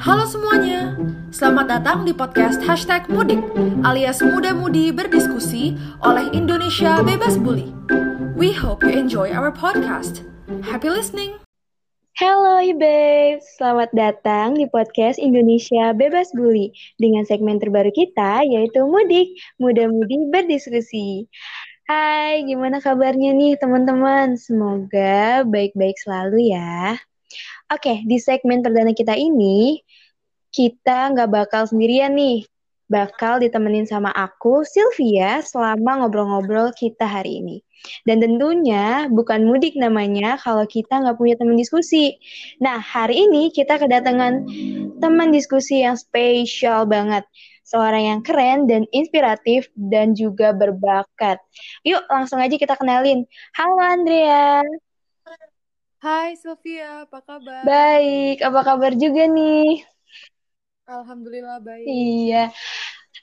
Halo semuanya, selamat datang di podcast Hashtag Mudik alias Muda Mudi Berdiskusi oleh Indonesia Bebas Bully. We hope you enjoy our podcast. Happy listening! Halo babes, selamat datang di podcast Indonesia Bebas Bully dengan segmen terbaru kita yaitu Mudik, Muda-Mudi Berdiskusi. Hai, gimana kabarnya nih teman-teman? Semoga baik-baik selalu ya. Oke, di segmen perdana kita ini, kita nggak bakal sendirian nih. Bakal ditemenin sama aku, Sylvia, selama ngobrol-ngobrol kita hari ini. Dan tentunya bukan mudik namanya kalau kita nggak punya teman diskusi. Nah, hari ini kita kedatangan teman diskusi yang spesial banget. Seorang yang keren dan inspiratif dan juga berbakat. Yuk, langsung aja kita kenalin. Halo Andrea. Hai Sylvia, apa kabar? Baik, apa kabar juga nih? Alhamdulillah baik. Iya.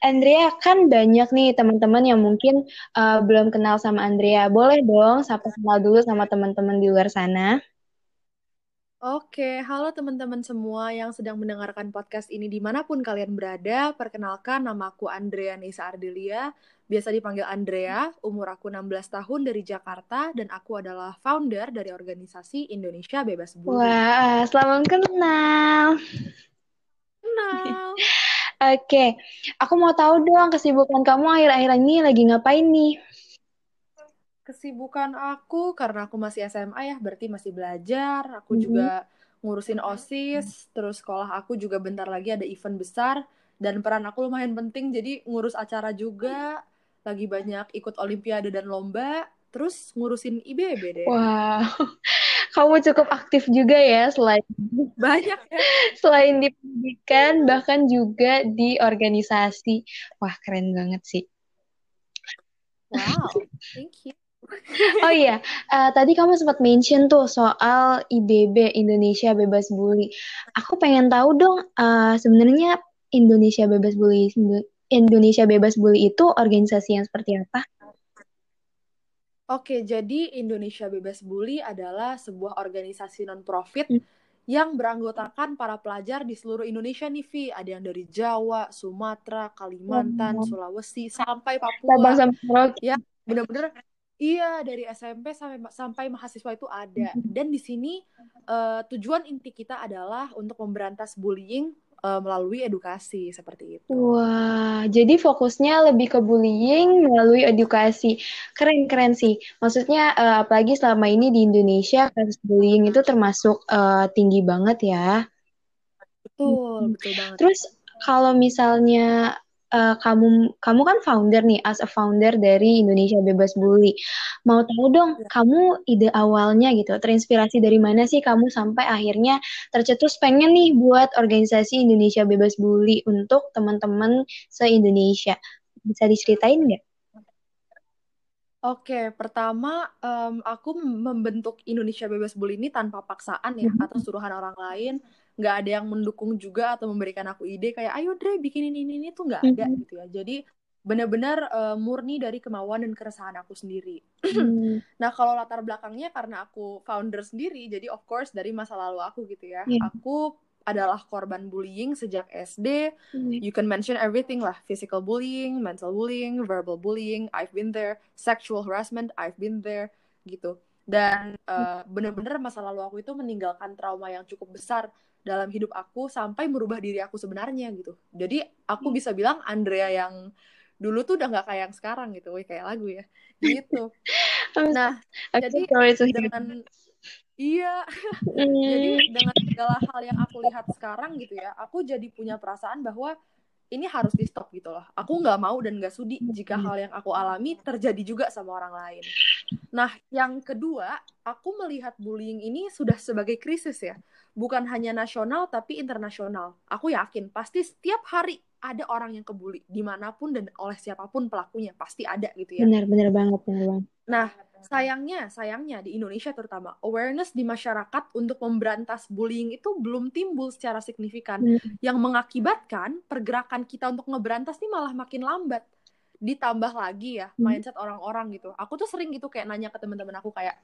Andrea kan banyak nih teman-teman yang mungkin uh, belum kenal sama Andrea. Boleh dong sapa kenal dulu sama teman-teman di luar sana. Oke, halo teman-teman semua yang sedang mendengarkan podcast ini di mana pun kalian berada. Perkenalkan, nama aku Andrea Nisa Ardelia, biasa dipanggil Andrea, umur aku 16 tahun dari Jakarta, dan aku adalah founder dari organisasi Indonesia Bebas Bully. Wah, selamat kenal. Kenal. Oke, aku mau tahu dong kesibukan kamu akhir-akhir ini lagi ngapain nih? Kesibukan aku karena aku masih SMA ya, berarti masih belajar. Aku mm -hmm. juga ngurusin OSIS, terus sekolah aku juga bentar lagi ada event besar dan peran aku lumayan penting jadi ngurus acara juga, lagi banyak ikut olimpiade dan lomba, terus ngurusin IBB deh. Wow. kamu cukup aktif juga ya selain banyak ya. selain di pendidikan bahkan juga di organisasi wah keren banget sih wow thank you oh iya uh, tadi kamu sempat mention tuh soal IBB Indonesia Bebas Bully aku pengen tahu dong uh, sebenarnya Indonesia Bebas Bully Indonesia Bebas Bully itu organisasi yang seperti apa Oke, jadi Indonesia Bebas Bully adalah sebuah organisasi non-profit hmm. yang beranggotakan para pelajar di seluruh Indonesia nih, Vi. Ada yang dari Jawa, Sumatera, Kalimantan, oh. Sulawesi, sampai Papua. Sampai ya, bener-bener Iya, dari SMP sampai sampai mahasiswa itu ada. Hmm. Dan di sini uh, tujuan inti kita adalah untuk memberantas bullying uh, melalui edukasi seperti itu. Wah, jadi fokusnya lebih ke bullying melalui edukasi. Keren-keren sih. Maksudnya uh, apalagi selama ini di Indonesia kasus bullying itu termasuk uh, tinggi banget ya. Betul, betul banget. Terus kalau misalnya uh, kamu kamu kan founder nih as a founder dari Indonesia Bebas Bully. Mau tahu dong ya. kamu ide awalnya gitu, terinspirasi dari mana sih kamu sampai akhirnya tercetus pengen nih buat organisasi Indonesia Bebas Bully untuk teman-teman se-Indonesia. Bisa diceritain nggak? Oke, pertama um, aku membentuk Indonesia Bebas Bully ini tanpa paksaan ya, mm -hmm. atas suruhan orang lain nggak ada yang mendukung juga atau memberikan aku ide kayak ayo Dre bikinin ini ini tuh nggak ada mm -hmm. gitu ya jadi benar-benar uh, murni dari kemauan dan keresahan aku sendiri mm. nah kalau latar belakangnya karena aku founder sendiri jadi of course dari masa lalu aku gitu ya yeah. aku adalah korban bullying sejak SD. Mm. You can mention everything lah, physical bullying, mental bullying, verbal bullying, I've been there, sexual harassment, I've been there, gitu. Dan uh, bener-bener masa lalu aku itu meninggalkan trauma yang cukup besar dalam hidup aku sampai merubah diri aku sebenarnya gitu. Jadi aku bisa bilang Andrea yang dulu tuh udah nggak kayak yang sekarang gitu, Wih, kayak lagu ya. Gitu. Nah, jadi dengan Iya. jadi dengan segala hal yang aku lihat sekarang gitu ya, aku jadi punya perasaan bahwa ini harus di stop gitu loh. Aku nggak mau dan nggak sudi jika hal yang aku alami terjadi juga sama orang lain. Nah, yang kedua, aku melihat bullying ini sudah sebagai krisis ya bukan hanya nasional tapi internasional. Aku yakin pasti setiap hari ada orang yang kebuli di mana pun dan oleh siapa pun pelakunya pasti ada gitu ya. Benar benar banget benar banget. Nah sayangnya sayangnya di Indonesia terutama awareness di masyarakat untuk memberantas bullying itu belum timbul secara signifikan hmm. yang mengakibatkan pergerakan kita untuk ngeberantas ini malah makin lambat ditambah lagi ya hmm. mindset orang-orang gitu aku tuh sering gitu kayak nanya ke teman-teman aku kayak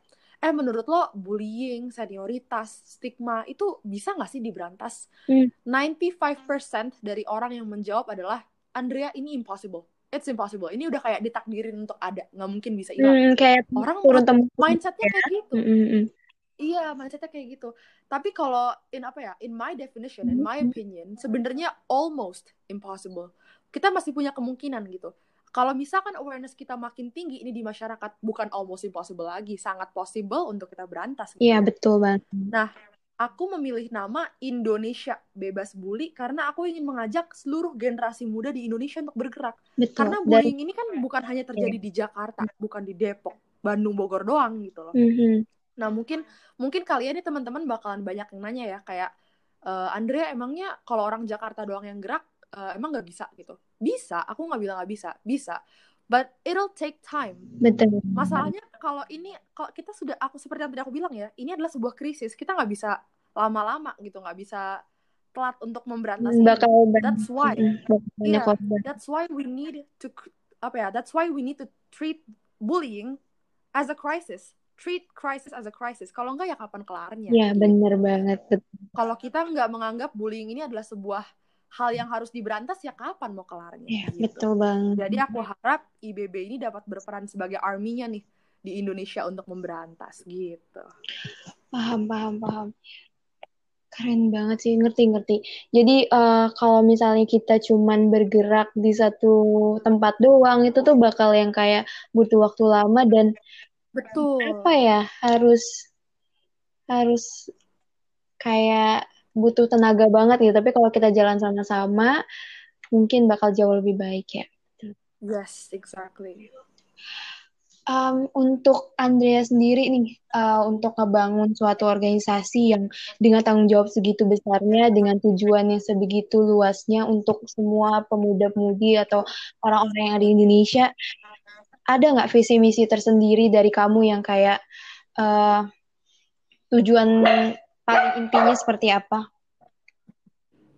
eh menurut lo bullying, senioritas, stigma itu bisa nggak sih diberantas? Hmm. 95% dari orang yang menjawab adalah Andrea ini impossible. It's impossible. Ini udah kayak ditakdirin untuk ada, nggak mungkin bisa hilang. Hmm, kayak Orang turun temurun mindsetnya ya. kayak gitu. Hmm, hmm, hmm. Iya, mindsetnya kayak gitu. Tapi kalau in apa ya, in my definition, in my opinion, sebenarnya almost impossible. Kita masih punya kemungkinan gitu. Kalau misalkan awareness kita makin tinggi ini di masyarakat, bukan almost impossible lagi, sangat possible untuk kita berantas. gitu. Iya betul banget. Aku memilih nama Indonesia Bebas Bully karena aku ingin mengajak seluruh generasi muda di Indonesia untuk bergerak. Betul. Karena Dan- bullying ini kan bukan hanya terjadi di Jakarta, bukan di Depok, Bandung, Bogor doang gitu loh. Mhm. Nah mungkin mungkin kalian nih teman-teman bakalan banyak yang nanya ya kayak "Eh, Andrea emangnya kalau orang Jakarta doang yang gerak eh, emang nggak bisa gitu? Bisa, aku nggak bilang nggak bisa, bisa. But it'll take time. Betul. Masalahnya kalau ini kalau kita sudah aku seperti yang tadi aku bilang ya, ini adalah sebuah krisis. Kita nggak bisa lama-lama gitu, nggak bisa telat untuk memberantas bakal That's why. banyak Iya. That's why we need to apa ya? That's why we need to treat bullying as a crisis. Treat crisis as a crisis. Kalau enggak ya kapan kelarnya? Ya bener banget. Kalau kita nggak menganggap bullying ini adalah sebuah hal yang harus diberantas ya kapan mau kelarnya? Ya Gitu. betul banget. Jadi aku harap IBB ini dapat berperan sebagai army-nya nih di Indonesia untuk memberantas gitu. Paham, paham, paham. Keren banget sih, ngerti-ngerti. Jadi eh, kalau misalnya kita cuman bergerak di satu tempat doang, itu tuh bakal yang kayak butuh waktu lama dan Betul. apa ya, harus harus kayak butuh tenaga banget gitu. Tapi kalau kita jalan sama-sama, mungkin bakal jauh lebih baik ya. Yes, exactly. Um, untuk Andrea sendiri nih, uh, untuk ngebangun suatu organisasi yang dengan tanggung jawab segitu besarnya, dengan tujuan yang sebegitu luasnya untuk semua pemuda-pemudi atau orang-orang yang ada di Indonesia, ada nggak visi misi tersendiri dari kamu yang kayak uh, tujuan paling intinya seperti apa?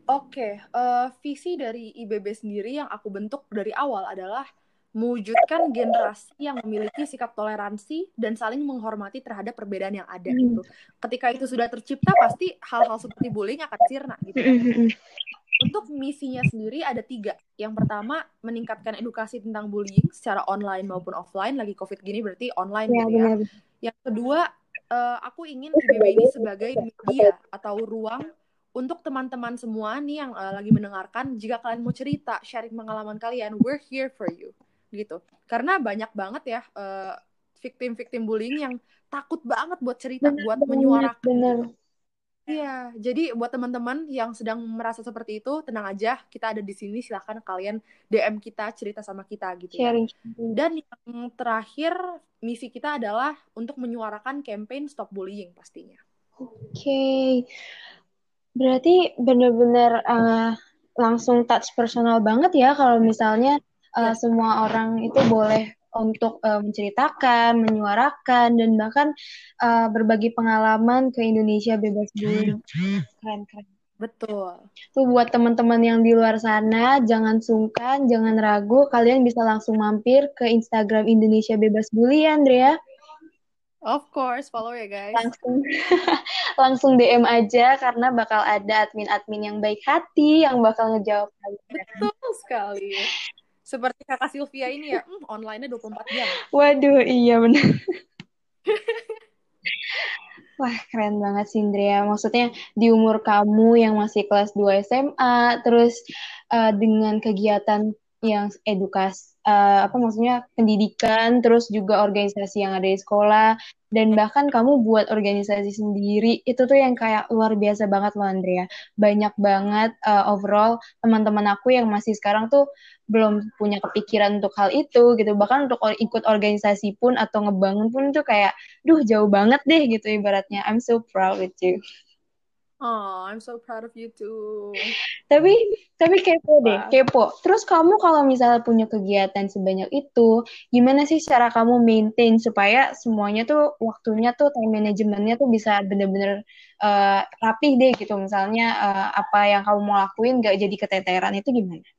Oke, eh, visi dari IBB sendiri yang aku bentuk dari awal adalah mewujudkan generasi yang memiliki sikap toleransi dan saling menghormati terhadap perbedaan yang ada Hmm. gitu. Ketika itu sudah tercipta, pasti hal-hal seperti bullying akan sirna gitu. Untuk misinya sendiri ada tiga. Yang pertama, meningkatkan edukasi tentang bullying secara online maupun offline. Lagi COVID gini berarti online Ya, gitu ya. benar. Yang kedua, eh, aku ingin IBB ini sebagai media atau ruang untuk teman-teman semua nih yang eh, lagi mendengarkan, jika kalian mau cerita, sharing pengalaman kalian, we're here for you, gitu. Karena banyak banget ya eh, victim-victim bullying yang takut banget buat cerita, Benar buat banget, menyuarakan. benar. Iya, jadi buat teman-teman yang sedang merasa seperti itu, tenang aja, kita ada di sini. Silahkan kalian DM kita, cerita sama kita gitu ya. Dan yang terakhir, misi kita adalah untuk menyuarakan campaign Stop Bullying pastinya. Oke, berarti benar-benar uh, langsung touch personal banget ya kalau misalnya uh, Ya. semua orang itu boleh untuk uh, menceritakan, menyuarakan, dan bahkan uh, berbagi pengalaman ke Indonesia bebas bullying. Keren, keren. Betul. Tuh buat teman-teman yang di luar sana, jangan sungkan, jangan ragu, kalian bisa langsung mampir ke Instagram Indonesia Bebas Bully ya, Andrea. Of course, follow ya guys. langsung langsung DM aja karena bakal ada admin-admin yang baik hati yang bakal ngejawab kalian. Betul sekali. Seperti kakak Sylvia ini ya, hmm, online-nya 24 jam. Waduh, iya benar. Wah, keren banget sih, Indria. Maksudnya di umur kamu yang masih kelas 2 SMA, terus uh, dengan kegiatan yang edukasi, uh, apa maksudnya pendidikan, terus juga organisasi yang ada di sekolah, dan bahkan kamu buat organisasi sendiri, itu tuh yang kayak luar biasa banget loh, Andrea. Banyak banget uh, overall teman-teman aku yang masih sekarang tuh belum punya kepikiran untuk hal itu gitu. Bahkan untuk ikut organisasi pun atau ngebangun pun tuh kayak, duh jauh banget deh gitu ibaratnya. I'm so proud with you. Oh, I'm so proud of you too. Tapi tapi kepo deh, kepo. Terus kamu kalau misalnya punya kegiatan sebanyak itu, gimana sih cara kamu maintain supaya semuanya tuh waktunya tuh time managementnya tuh bisa bener-bener uh, rapih deh gitu. Misalnya uh, apa yang kamu mau lakuin gak jadi keteteran itu gimana?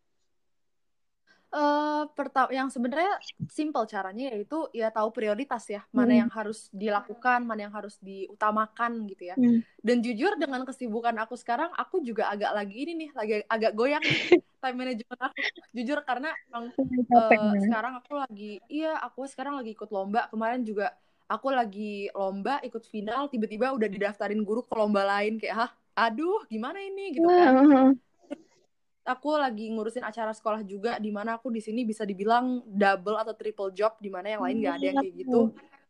Uh, pertama yang sebenarnya simple caranya yaitu ya tahu prioritas ya mana hmm. yang harus dilakukan mana yang harus diutamakan gitu ya. Hmm. dan jujur dengan kesibukan aku sekarang aku juga agak lagi ini nih lagi agak goyang time management aku. Jujur karena emang, uh, sekarang aku lagi iya aku sekarang lagi ikut lomba. Kemarin juga aku lagi lomba ikut final tiba-tiba udah didaftarin guru ke lomba lain kayak hah aduh gimana ini? gitu kan aku lagi ngurusin acara sekolah juga di mana aku di sini bisa dibilang double atau triple job di mana yang lain nggak ada yang kayak gitu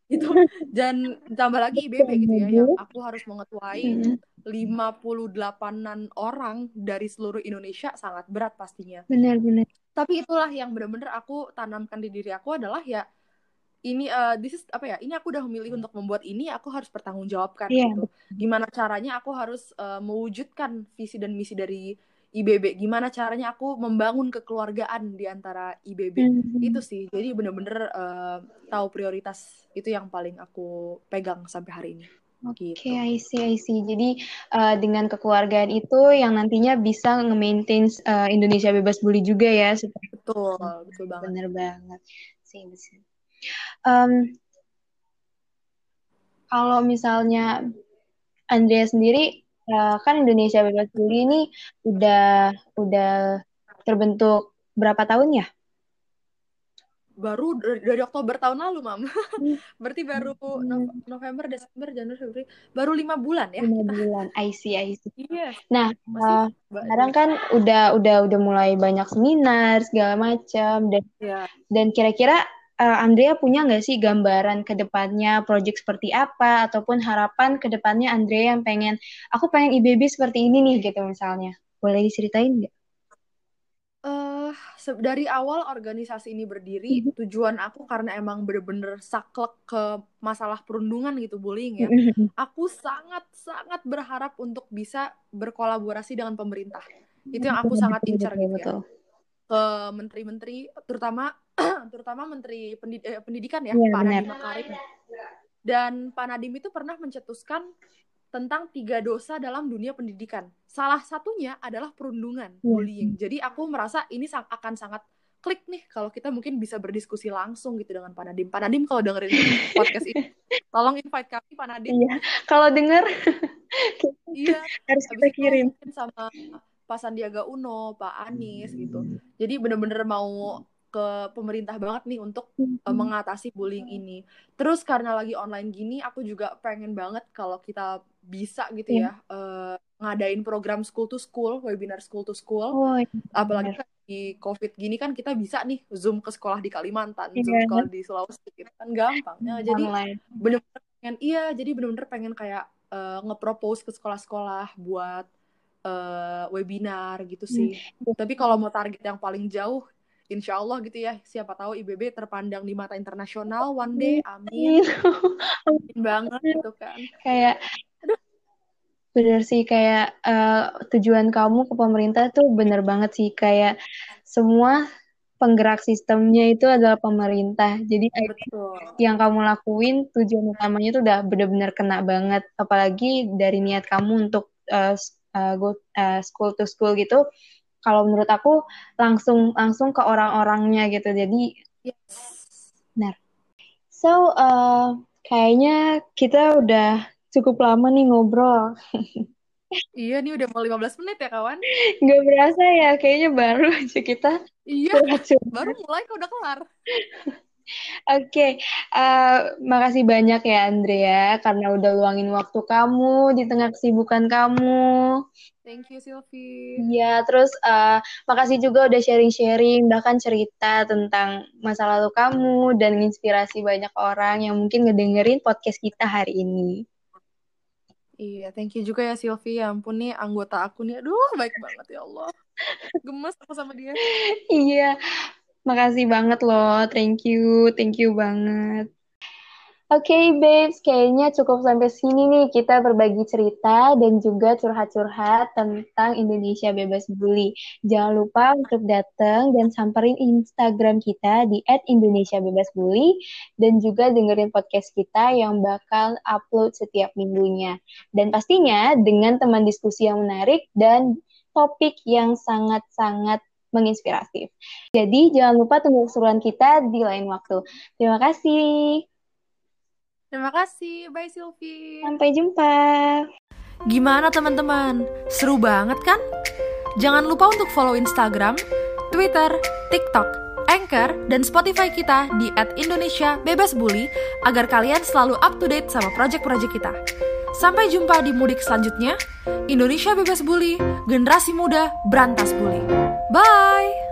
gitu dan tambah lagi IBB gitu ya yang aku harus mengetuai 58-an orang dari seluruh Indonesia sangat berat pastinya. Benar-benar. Tapi itulah yang benar-benar aku tanamkan di diri aku adalah ya ini uh, this is apa ya? Ini aku udah memilih untuk membuat ini, aku harus bertanggungjawabkan yeah. gitu. Gimana caranya aku harus uh, mewujudkan visi dan misi dari IBB gimana caranya aku membangun kekeluargaan di antara IBB mm-hmm. itu sih jadi bener-bener uh, tahu prioritas itu yang paling aku pegang sampai hari ini Oke, okay, gitu. I see, I see. Jadi uh, dengan kekeluargaan itu yang nantinya bisa nge-maintain uh, Indonesia bebas bully juga ya. Betul, betul banget. Bener banget. Sih, sih. Um, kalau misalnya Andrea sendiri uh, kan Indonesia Bebas Bully ini udah udah terbentuk berapa tahun ya? Baru dari, dari Oktober tahun lalu, Mam. Hmm. Berarti baru hmm. November, Desember, Januari, Februari, baru lima bulan ya? Lima bulan, I see, I see. Iya. Nah, uh, sekarang kan udah udah udah mulai banyak seminar segala macam dan yeah. dan kira-kira uh, Andrea punya nggak sih gambaran ke depannya project seperti apa ataupun harapan ke depannya Andrea yang pengen aku pengen IBB seperti ini nih gitu misalnya boleh diceritain nggak? Uh, dari awal organisasi ini berdiri mm -hmm. tujuan aku karena emang bener-bener saklek ke masalah perundungan gitu bullying ya mm -hmm. aku sangat sangat berharap untuk bisa berkolaborasi dengan pemerintah itu yang aku sangat incar gitu ya ke menteri-menteri terutama terutama menteri pendid eh, pendidikan ya, ya Pak Nadiem Makarim dan Pak Nadiem itu pernah mencetuskan tentang tiga dosa dalam dunia pendidikan salah satunya adalah perundungan ya. bullying jadi aku merasa ini sang akan sangat klik nih kalau kita mungkin bisa berdiskusi langsung gitu dengan Pak Nadiem. Pak Nadiem kalau dengerin podcast ini, tolong invite kami Pak Nadiem. Iya, kalau denger, iya harus kita kirim sama Pak Sandiaga Uno, Pak Anies gitu. Jadi bener-bener mau ke pemerintah banget nih untuk uh, mengatasi bullying ini. Terus karena lagi online gini, aku juga pengen banget kalau kita bisa gitu yeah. ya uh, ngadain program school to school, webinar school to school. Oh, iya. Apalagi kan di COVID gini kan kita bisa nih zoom ke sekolah di Kalimantan, yeah. zoom sekolah di Sulawesi, gitu kan gampang. Ya, jadi bener-bener pengen, iya, jadi bener-bener pengen kayak uh, nge-propose ke sekolah-sekolah buat uh, webinar gitu sih. Hmm. Tapi kalau mau target yang paling jauh, insya Allah gitu ya, siapa tahu IBB terpandang di mata internasional one day, amin. amin banget gitu kan. Kayak bener sih kayak uh, tujuan kamu ke pemerintah tuh bener banget sih kayak semua penggerak sistemnya itu adalah pemerintah. Jadi Betul. yang kamu lakuin tujuan utamanya itu udah bener-bener kena banget. Apalagi dari niat kamu untuk uh, uh, go uh, school to school gitu kalau menurut aku langsung langsung ke orang-orangnya gitu. Jadi yes. benar. So uh, kayaknya kita udah cukup lama nih ngobrol. Iya nih udah mau 15 menit ya kawan? Gak berasa ya kayaknya baru aja kita Iya baru mulai kok udah kelar Oke, okay. uh, eh, makasih banyak ya Andrea karena udah luangin waktu kamu di tengah kesibukan kamu. Thank you Sylvie. Iya, terus uh, makasih juga udah sharing-sharing bahkan cerita tentang masa lalu kamu dan inspirasi banyak orang yang mungkin ngedengerin podcast kita hari ini. Iya, thank you juga ya Sylvie. Ya ampun nih anggota aku nih. Aduh, baik banget ya Allah. Gemes aku sama dia. iya. Makasih banget loh. Thank you. Thank you banget. Oke, okay, babes, kayaknya cukup sampai sini nih kita berbagi cerita dan juga curhat-curhat tentang Indonesia Bebas Bully. Jangan lupa untuk datang dan samperin Instagram kita di @indonesiabebasbully dan juga dengerin podcast kita yang bakal upload setiap minggunya. Dan pastinya dengan teman diskusi yang menarik dan topik yang sangat-sangat menginspiratif. Jadi jangan lupa tunggu keseruan kita di lain waktu. Terima kasih. Terima kasih. Bye Sylvie. Sampai jumpa. Gimana teman-teman? Seru banget kan? Jangan lupa untuk follow Instagram, Twitter, TikTok, Anchor, dan Spotify kita di @indonesia bebas bully agar kalian selalu up to date sama project-project kita. Sampai jumpa di mudik selanjutnya. Indonesia bebas bully, generasi muda berantas bully. Bye.